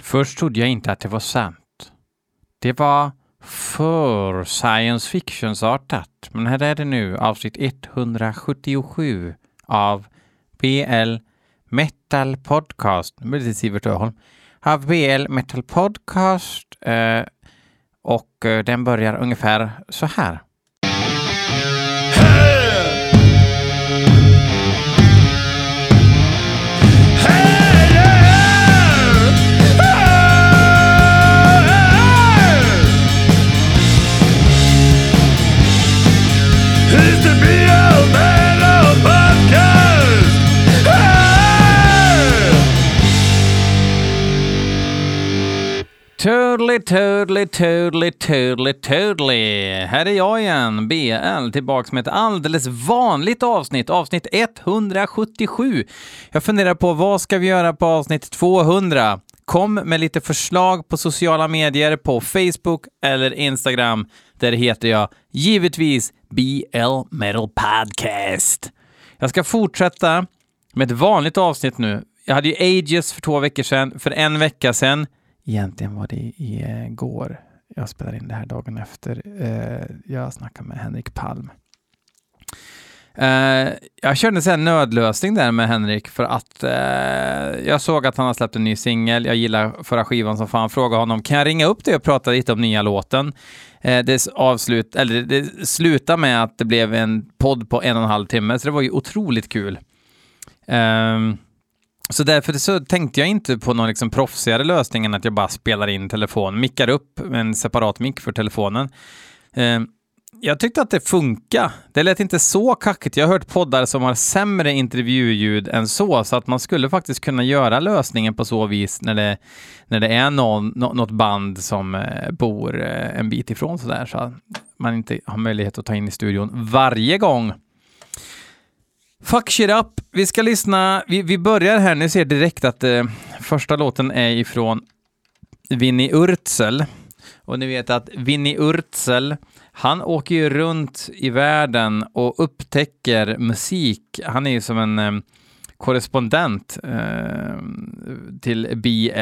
Först trodde jag inte att det var sant. Det var för science fiction-artat. Men här är det nu, avsnitt 177 av BL Metal Podcast. Nu blir det Sivert Öholm. Av BL Metal Podcast. Eh, och eh, den börjar ungefär så här. Totally, totally, totally, totally, totally. Här är jag igen, BL, tillbaks med ett alldeles vanligt avsnitt, avsnitt 177. Jag funderar på vad ska vi göra på avsnitt 200? Kom med lite förslag på sociala medier, på Facebook eller Instagram. Där heter jag givetvis BL Metal Podcast. Jag ska fortsätta med ett vanligt avsnitt nu. Jag hade ju Ages för två veckor sedan, för en vecka sedan. Egentligen var det igår. Jag spelar in det här dagen efter. Eh, jag snackade med Henrik Palm. Eh, jag körde en här nödlösning där med Henrik för att eh, jag såg att han har släppt en ny singel. Jag gillar förra skivan som fan. Frågade honom, kan jag ringa upp dig och prata lite om nya låten? Eh, det, avslut, eller det slutade med att det blev en podd på en och en halv timme, så det var ju otroligt kul. Um, så därför så tänkte jag inte på någon liksom proffsigare lösning än att jag bara spelar in telefon, mickar upp en separat mick för telefonen. Um, jag tyckte att det funkar. Det lät inte så kackigt. Jag har hört poddar som har sämre intervjuljud än så, så att man skulle faktiskt kunna göra lösningen på så vis när det, när det är någon, något band som eh, bor eh, en bit ifrån sådär, så att man inte har möjlighet att ta in i studion varje gång. Fuck shit up. Vi ska lyssna. Vi, vi börjar här. Ni ser direkt att eh, första låten är ifrån Vinnie Urtsel. Och ni vet att Vinnie Urtsel han åker ju runt i världen och upptäcker musik. Han är ju som en eh, korrespondent eh, till BL,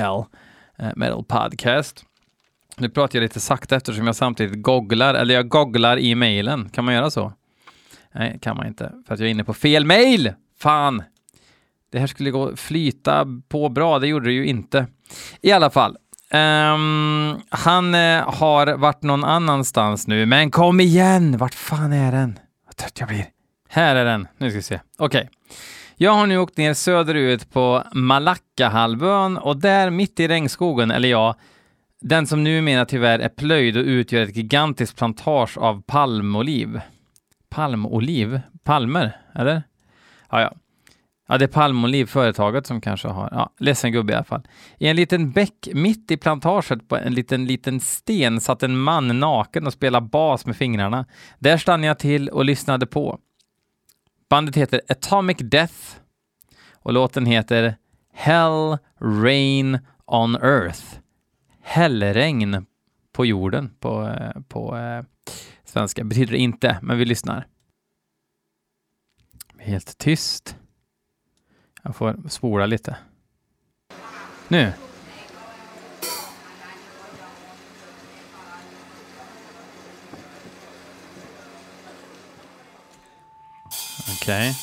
eh, Metal Podcast. Nu pratar jag lite sakta eftersom jag samtidigt googlar, eller jag googlar i mejlen. Kan man göra så? Nej, kan man inte, för att jag är inne på fel mejl! Fan! Det här skulle gå flyta på bra, det gjorde det ju inte. I alla fall, Um, han eh, har varit någon annanstans nu, men kom igen! Vart fan är den? Vad trött jag blir. Här är den. Nu ska vi se. Okej. Jag har nu åkt ner söderut på Malackahalvön och där mitt i regnskogen, eller ja, den som numera tyvärr är plöjd och utgör ett gigantiskt plantage av palmoliv. Palmoliv? Palmer, eller? Ja, ja. Ja, det är Palmoliv, företaget, som kanske har... Ja, ledsen gubbe i alla fall. I en liten bäck mitt i plantaget på en liten, liten sten satt en man naken och spelade bas med fingrarna. Där stannade jag till och lyssnade på. Bandet heter Atomic Death och låten heter Hell Rain on Earth. Hällregn på jorden på, eh, på eh, svenska. Betyder det inte, men vi lyssnar. Helt tyst. Jag får spola lite. Nu. Okej.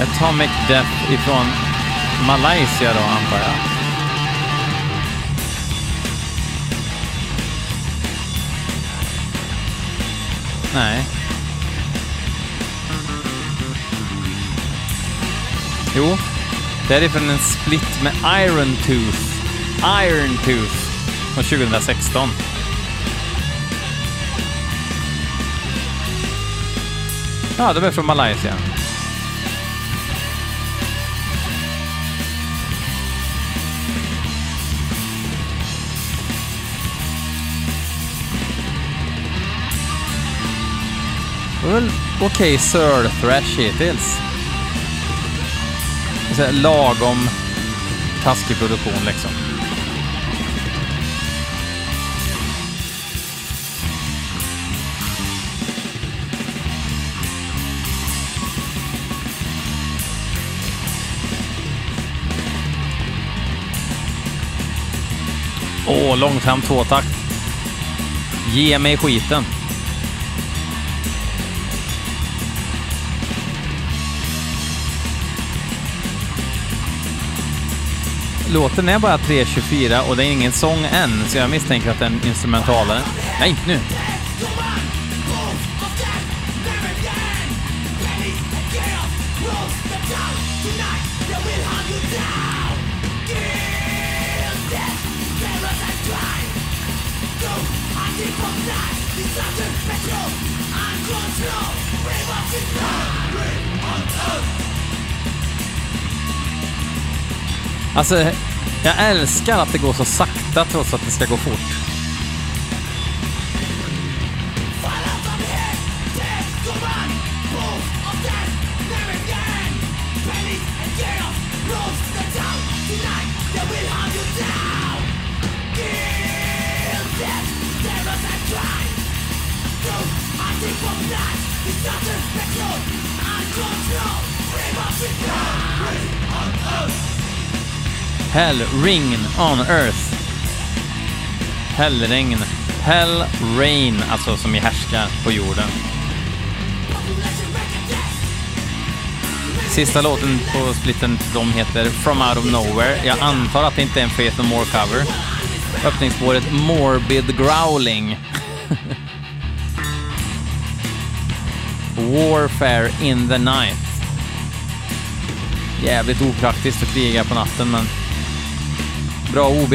Atomic Death ifrån Malaysia då, antar jag. Nej. Jo, det är från en split med Iron Tooth. Iron Tooth från 2016. Ja, de är från Malaysia. var väl okej okay, Thrash hittills. Så här, lagom taskig produktion liksom. Åh, oh, långsam tvåtakt. Ge mig skiten. Låten är bara 3.24 och det är ingen sång än, så jag misstänker att den är instrumentalare. Nej, inte nu. Alltså, jag älskar att det går så sakta trots att det ska gå fort. Hell ring on earth. Hellregn. Hell rain, alltså som i härskar på jorden. Sista låten på splitten de heter From Out of Nowhere. Jag antar att det inte är en Faith No More cover. Öppningsspåret Morbid Growling. Warfare in the night. Jävligt opraktiskt att kriga på natten, men bra OB.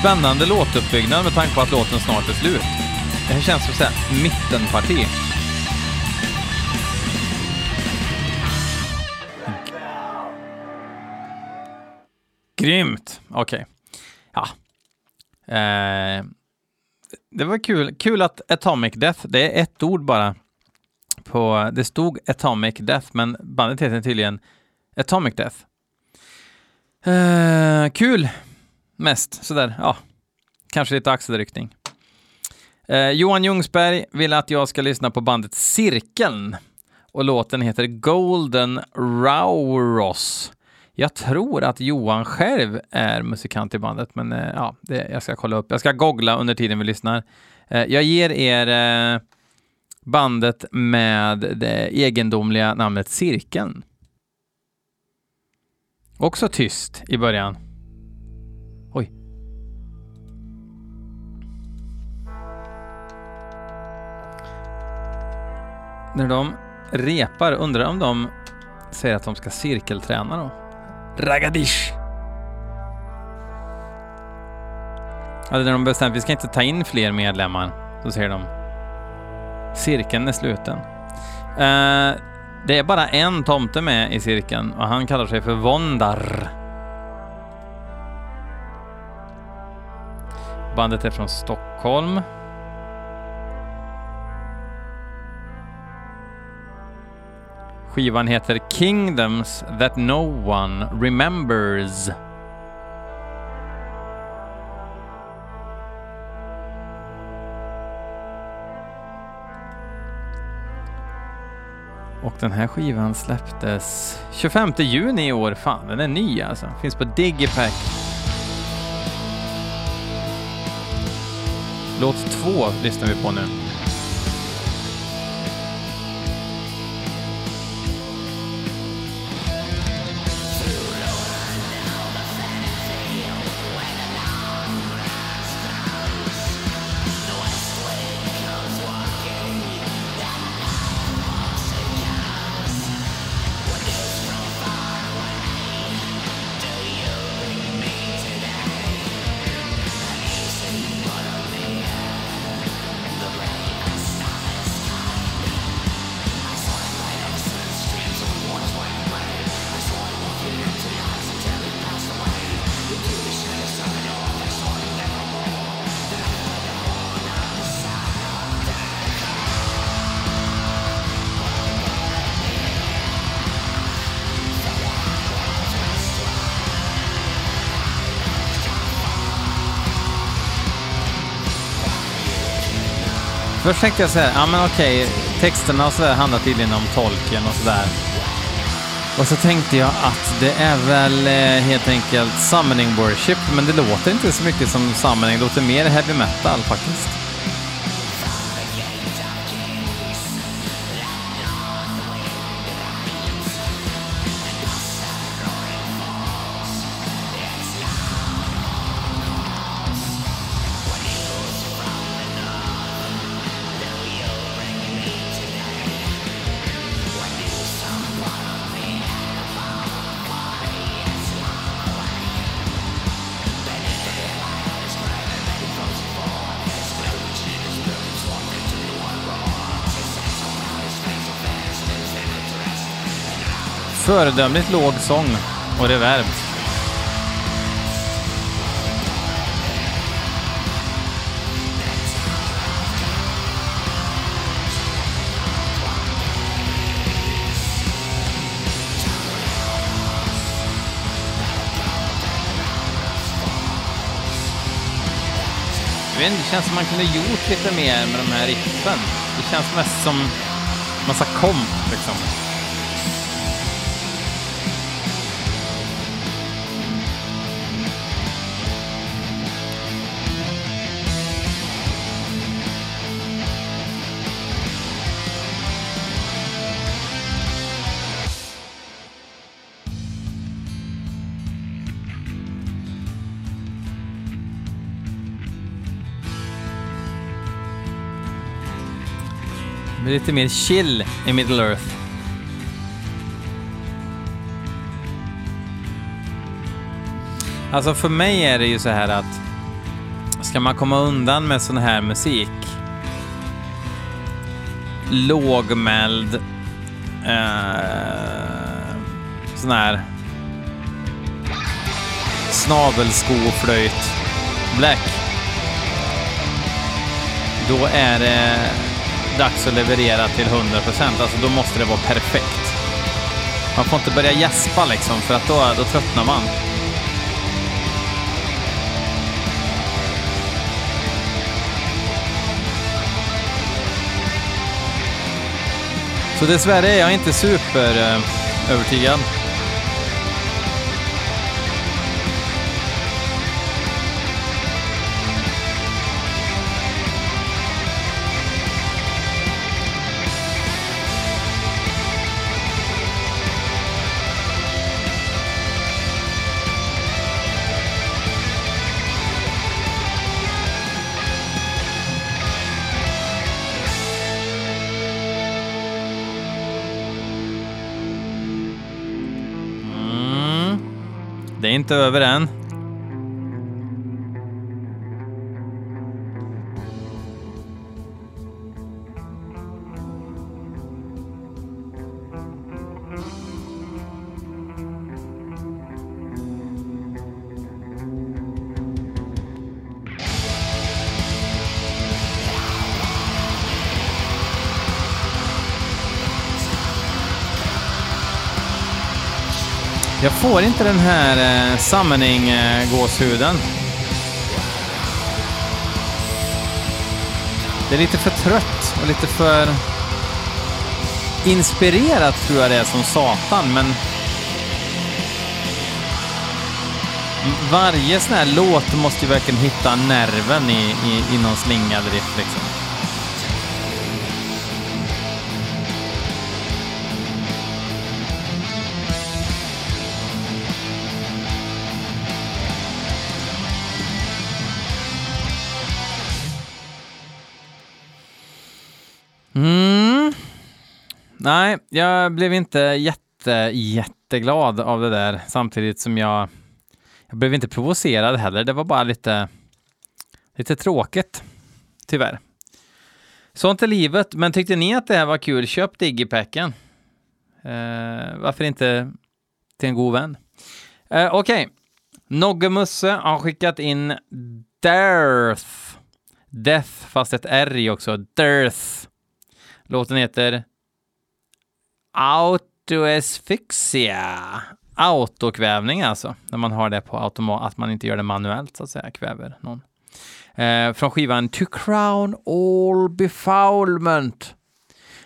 Spännande låtuppbyggnad med tanke på att låten snart är slut. Det här känns som ett mittenparti. Grymt! Okej. Ja. Eh, det var kul. Kul att Atomic Death, det är ett ord bara. På, det stod Atomic Death, men bandet heter tydligen Atomic Death. Eh, kul! Mest sådär, ja. Kanske lite axelryckning. Eh, Johan Ljungsberg vill att jag ska lyssna på bandet Cirkeln. Och låten heter Golden Rauros. Jag tror att Johan själv är musikant i bandet, men eh, ja, det, jag ska kolla upp. Jag ska googla under tiden vi lyssnar. Eh, jag ger er eh, bandet med det egendomliga namnet Cirkeln. Också tyst i början. Oj. När de repar, undrar om de säger att de ska cirkelträna då? Ragadish! Ja, när de bestämt vi ska inte ta in fler medlemmar, så säger de cirkeln är sluten. Uh, det är bara en tomte med i cirkeln och han kallar sig för Vondar. Bandet är från Stockholm. Skivan heter Kingdoms that no one remembers. Och den här skivan släpptes 25 juni i år. Fan, den är ny alltså. Finns på Digipack. Låt två lyssnar vi på nu. Först tänkte jag så här, ja men okej, texterna och så där handlar tydligen om tolken och sådär. Och så tänkte jag att det är väl eh, helt enkelt summoning worship, men det låter inte så mycket som summoning, det låter mer heavy metal faktiskt. Föredömligt låg sång och reverb. Jag vet inte, det känns som man kunde gjort lite mer med de här riffen. Det känns mest som massa komp liksom. Det är lite mer chill i Middle Earth. Alltså för mig är det ju så här att ska man komma undan med sån här musik lågmäld eh, sån här Snabelskoflöjt... black då är det dags att leverera till 100%. Alltså då måste det vara perfekt. Man får inte börja gäspa liksom, för att då, då tröttnar man. Så dessvärre är jag inte super Det är inte över än. Får inte den här eh, summoning-gåshuden. Eh, det är lite för trött och lite för inspirerat tror jag det är som satan, men varje sån här låt måste ju verkligen hitta nerven i, i, i någon slingad riff liksom. Nej, jag blev inte jätte, jätteglad av det där samtidigt som jag, jag blev inte provocerad heller. Det var bara lite, lite tråkigt, tyvärr. Sånt är livet, men tyckte ni att det här var kul, köp Digipacken. Eh, varför inte till en god vän? Eh, Okej, Nogge Musse har skickat in Dearth. Death, fast ett R i också. Dearth. Låten heter Autoasphyxia. Autokvävning alltså, när man har det på automat, att man inte gör det manuellt så att säga, kväver någon. Eh, från skivan To Crown All Befoulment.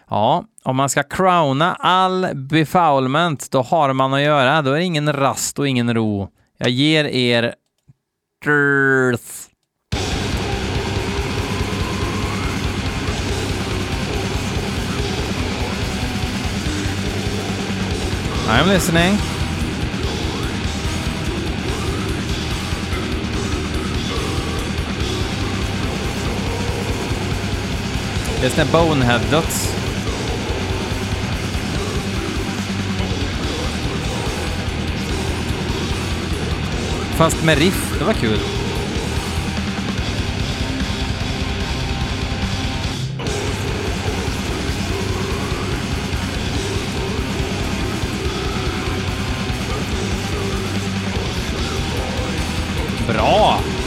Ja, om man ska crowna all befoulment, då har man att göra. Då är det ingen rast och ingen ro. Jag ger er Dirth. I'm listening. Sån här bonehead-döds. Fast med riff, det var kul. Bra!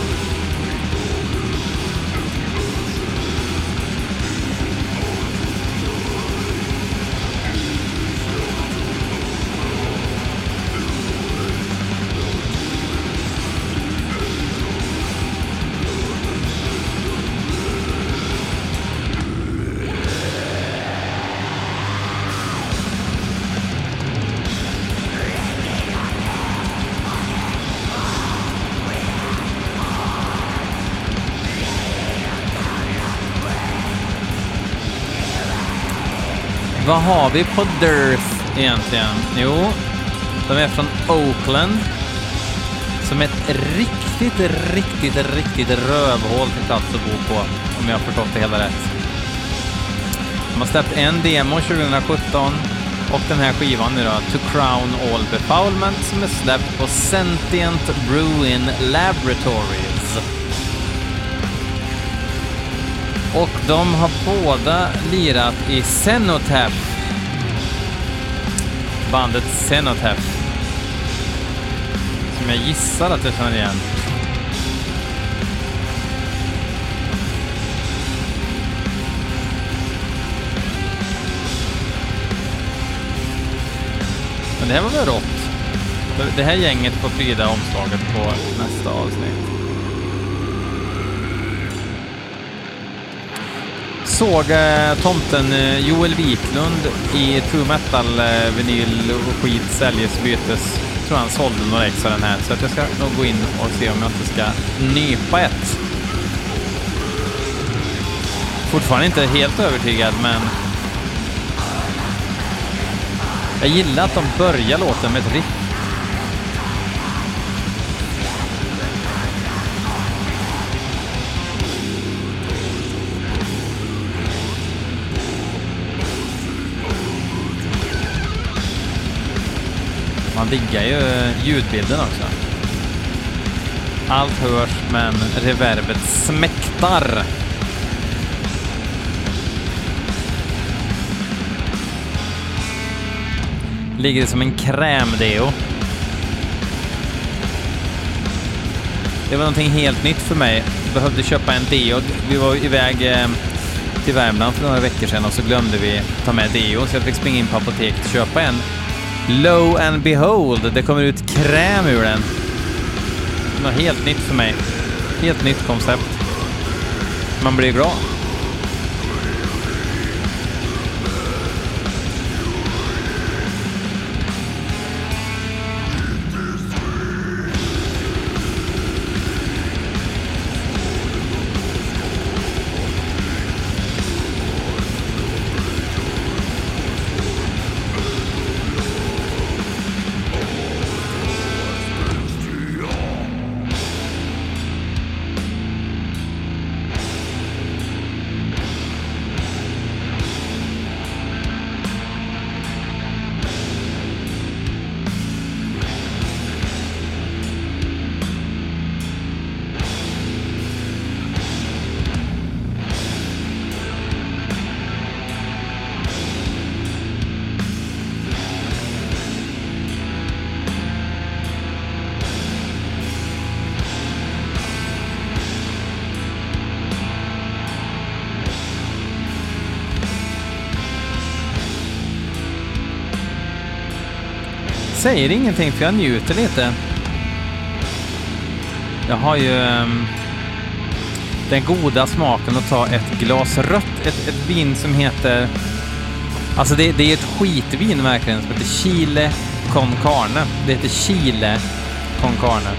Har vi på Dirth egentligen? Jo, de är från Oakland. Som är ett riktigt, riktigt, riktigt rövhål till plats att bo på, om jag har förstått det hela rätt. De har släppt en demo 2017 och den här skivan nu då, To Crown All Befoulment, som är släppt på Sentient Bruin Laboratories. Och de har båda lirat i Cenotaph. Bandet Cenotaph. Som jag gissar att jag känner igen. Men det här var väl rått? Det här gänget får pryda omslaget på nästa avsnitt. Såg eh, tomten eh, Joel Wiklund i True Metal eh, vinyl och skit säljes bytes. Jag tror han sålde några ex av den här, så att jag ska nog gå in och se om jag inte ska nypa ett. Fortfarande inte helt övertygad, men jag gillar att de börjar låten med ett riff. Diggar ju eh, ljudbilden också. Allt hörs, men reverbet smäktar. Ligger det som en krämdeo. Det var någonting helt nytt för mig. Behövde köpa en deo. Vi var iväg eh, till Värmland för några veckor sedan och så glömde vi ta med deo, så jag fick springa in på apoteket och köpa en. Low and behold, det kommer ut kräm ur den. Något helt nytt för mig. Helt nytt koncept. Man blir glad. Säger ingenting för jag njuter lite. Jag har ju... Um, den goda smaken att ta ett glas rött, ett, ett vin som heter... Alltså det, det är ett skitvin verkligen, som heter Chile con Carne. Det heter Chile con Carne.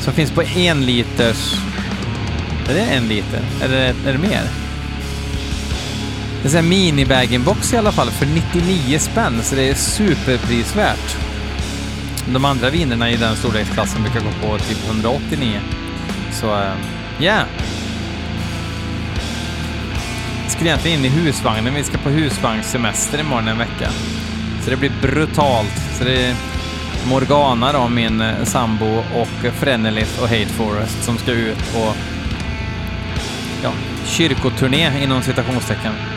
Som finns på en liters... Är det en liter? Är är det mer? Det är en mini-bag-in-box i alla fall för 99 spänn, så det är superprisvärt. De andra vinerna i den storleksklassen brukar gå på typ 189. Så, eh, ja. Uh, yeah. Skulle egentligen in i husvagnen. Vi ska på husvagnssemester imorgon en vecka. Så det blir brutalt. Så det är Morgana då, min eh, sambo, och Frenelith och Hate Forest som ska ut på ja, kyrkoturné inom citationstecken.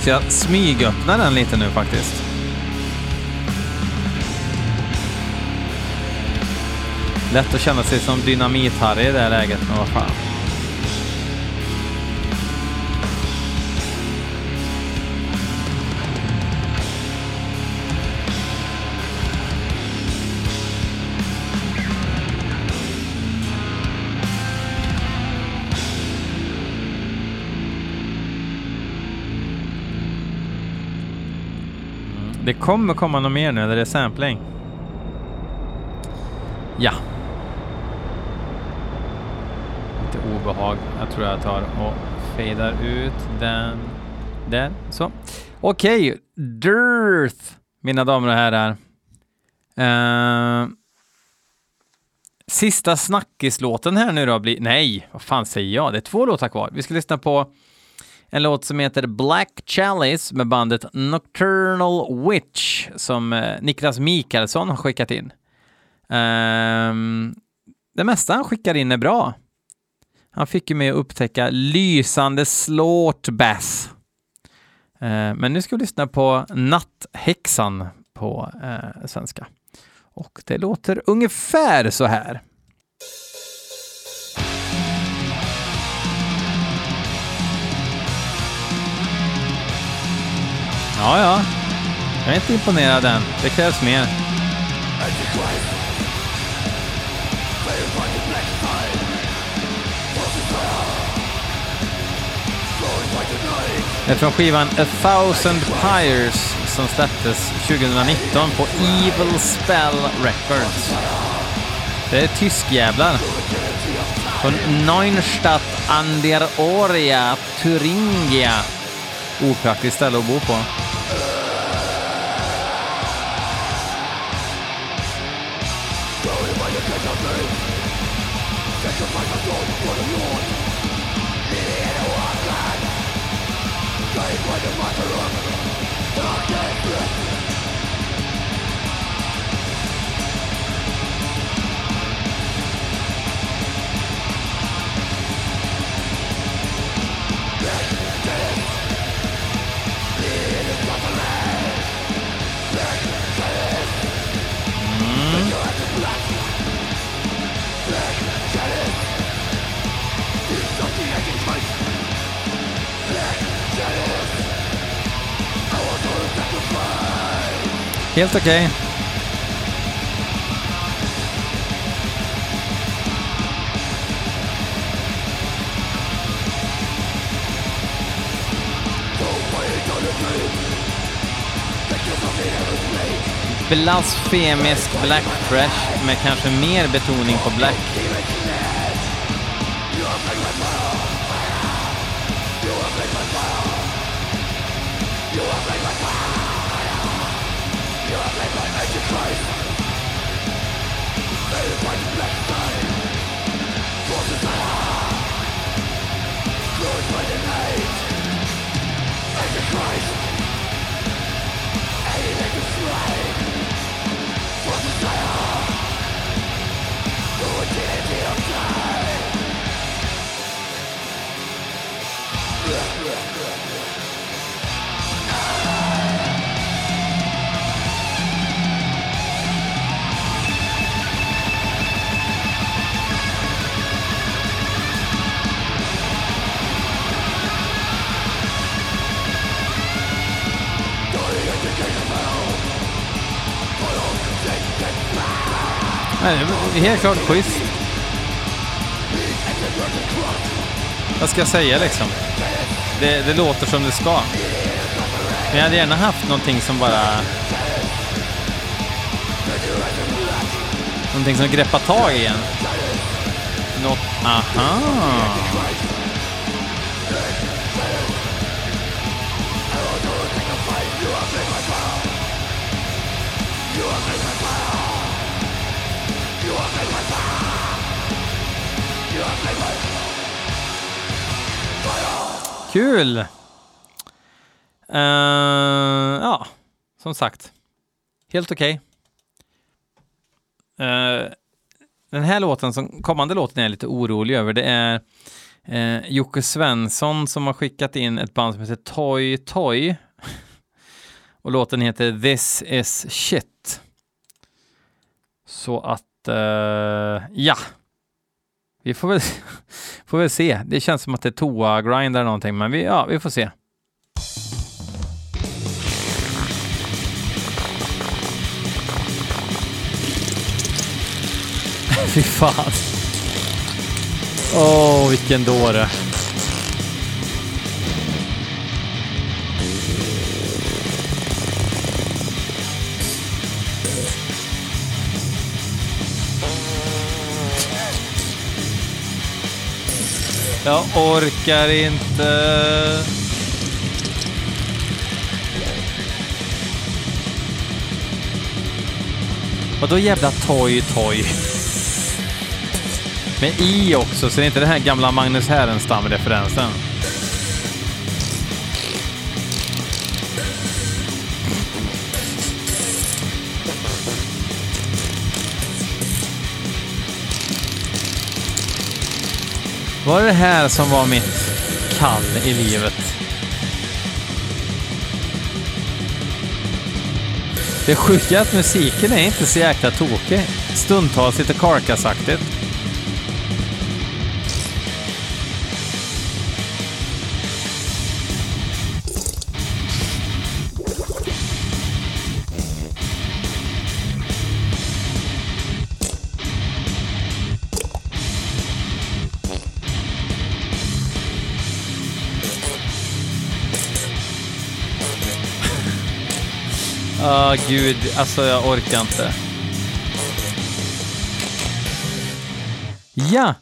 Så jag smygöppnar den lite nu faktiskt. Lätt att känna sig som dynamit-Harry i det här läget, men vad fan. Kommer komma något mer nu, eller det är sampling. Ja. Lite obehag. Jag tror jag tar och fejdar ut den. Där, så. Okej, okay. Dirth, mina damer och herrar. Uh, sista snackislåten här nu då blir... Nej, vad fan säger jag? Det är två låtar kvar. Vi ska lyssna på en låt som heter Black Chalice med bandet Nocturnal Witch som eh, Niklas Mikaelsson har skickat in. Um, det mesta han skickar in är bra. Han fick ju mig att upptäcka lysande slårtbass. Uh, ehm, men nu ska vi lyssna på Natthäxan på uh, svenska. Och det låter ungefär så här. Ja, ja. Jag är inte imponerad än. Det krävs mer. Det är från skivan A Thousand Pyres som släpptes 2019 på Evil Spell Records. Det är tyskjävlar. Från Neunstadt an der Oria, Thuringia. Opraktiskt ställe att bo på. Darkness, Helt okej. Okay. Blasfemisk black trash med kanske mer betoning på black. Det är helt klart schysst. Vad ska jag säga liksom? Det, det låter som det ska. Men jag hade gärna haft någonting som bara... Någonting som greppar tag i en. Något... Aha! Kul! Uh, ja, som sagt. Helt okej. Eh, den här låten, som kommande låten är jag lite orolig över. Det är uh, Jocke Svensson som har skickat in ett band som heter Toy Toy. Och låten heter This is shit. Så att, eh, ja. Vi får väl, får väl se. Det känns som att det är toa-grind eller någonting, men vi, ja, vi får se. Fy fan. Åh, oh, vilken dåre. Jag orkar inte. Vadå jävla toy toy? Med i också, så det är inte den här gamla Magnus Härenstam-referensen. Var det det här som var mitt kall i livet? Det sjuka är att musiken är inte så jäkla tokig. Stundtals lite karkasaktigt. Ah, gud. Alltså, jag orkar inte. Ja!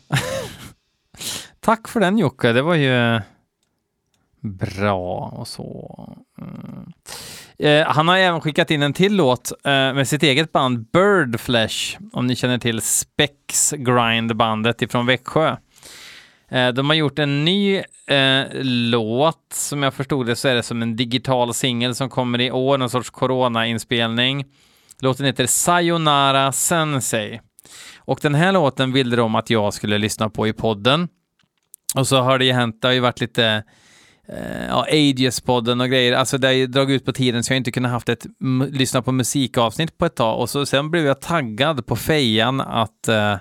Tack för den Jocke. Det var ju eh, bra och så. Mm. Eh, han har även skickat in en till låt eh, med sitt eget band Birdflesh, om ni känner till Spex Grind-bandet ifrån Växjö. Eh, de har gjort en ny eh, låt, som jag förstod det så är det som en digital singel som kommer i år, någon sorts corona-inspelning. Låten heter Sayonara Sensei. Och den här låten ville de att jag skulle lyssna på i podden. Och så har det ju hänt, det har ju varit lite eh, ja, Ages-podden och grejer, alltså det har ju dragit ut på tiden så jag inte kunnat haft ett lyssna på musikavsnitt på ett tag och så sen blev jag taggad på fejan att eh,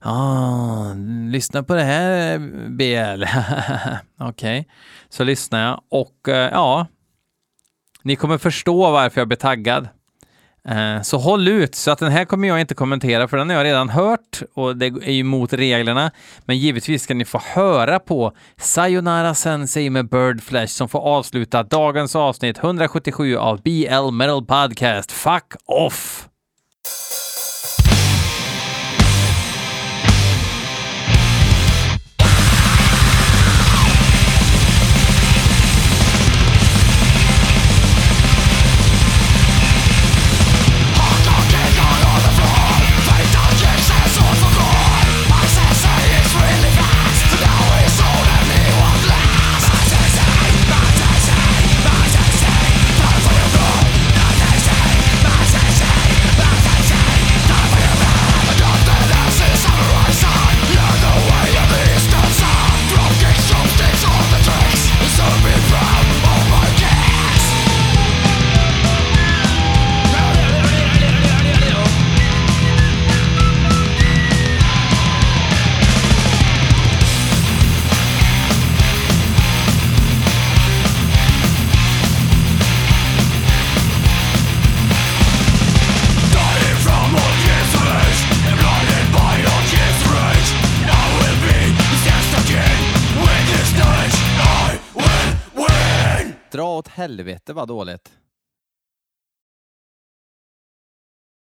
Ah, lyssna på det här BL. Okej, okay. så lyssnar jag och eh, ja, ni kommer förstå varför jag blir taggad. Eh, så håll ut, så att den här kommer jag inte kommentera för den har jag redan hört och det är ju mot reglerna. Men givetvis ska ni få höra på Sayonara Sensei med Birdflesh som får avsluta dagens avsnitt 177 av BL Metal Podcast. Fuck off! Helvete vad dåligt.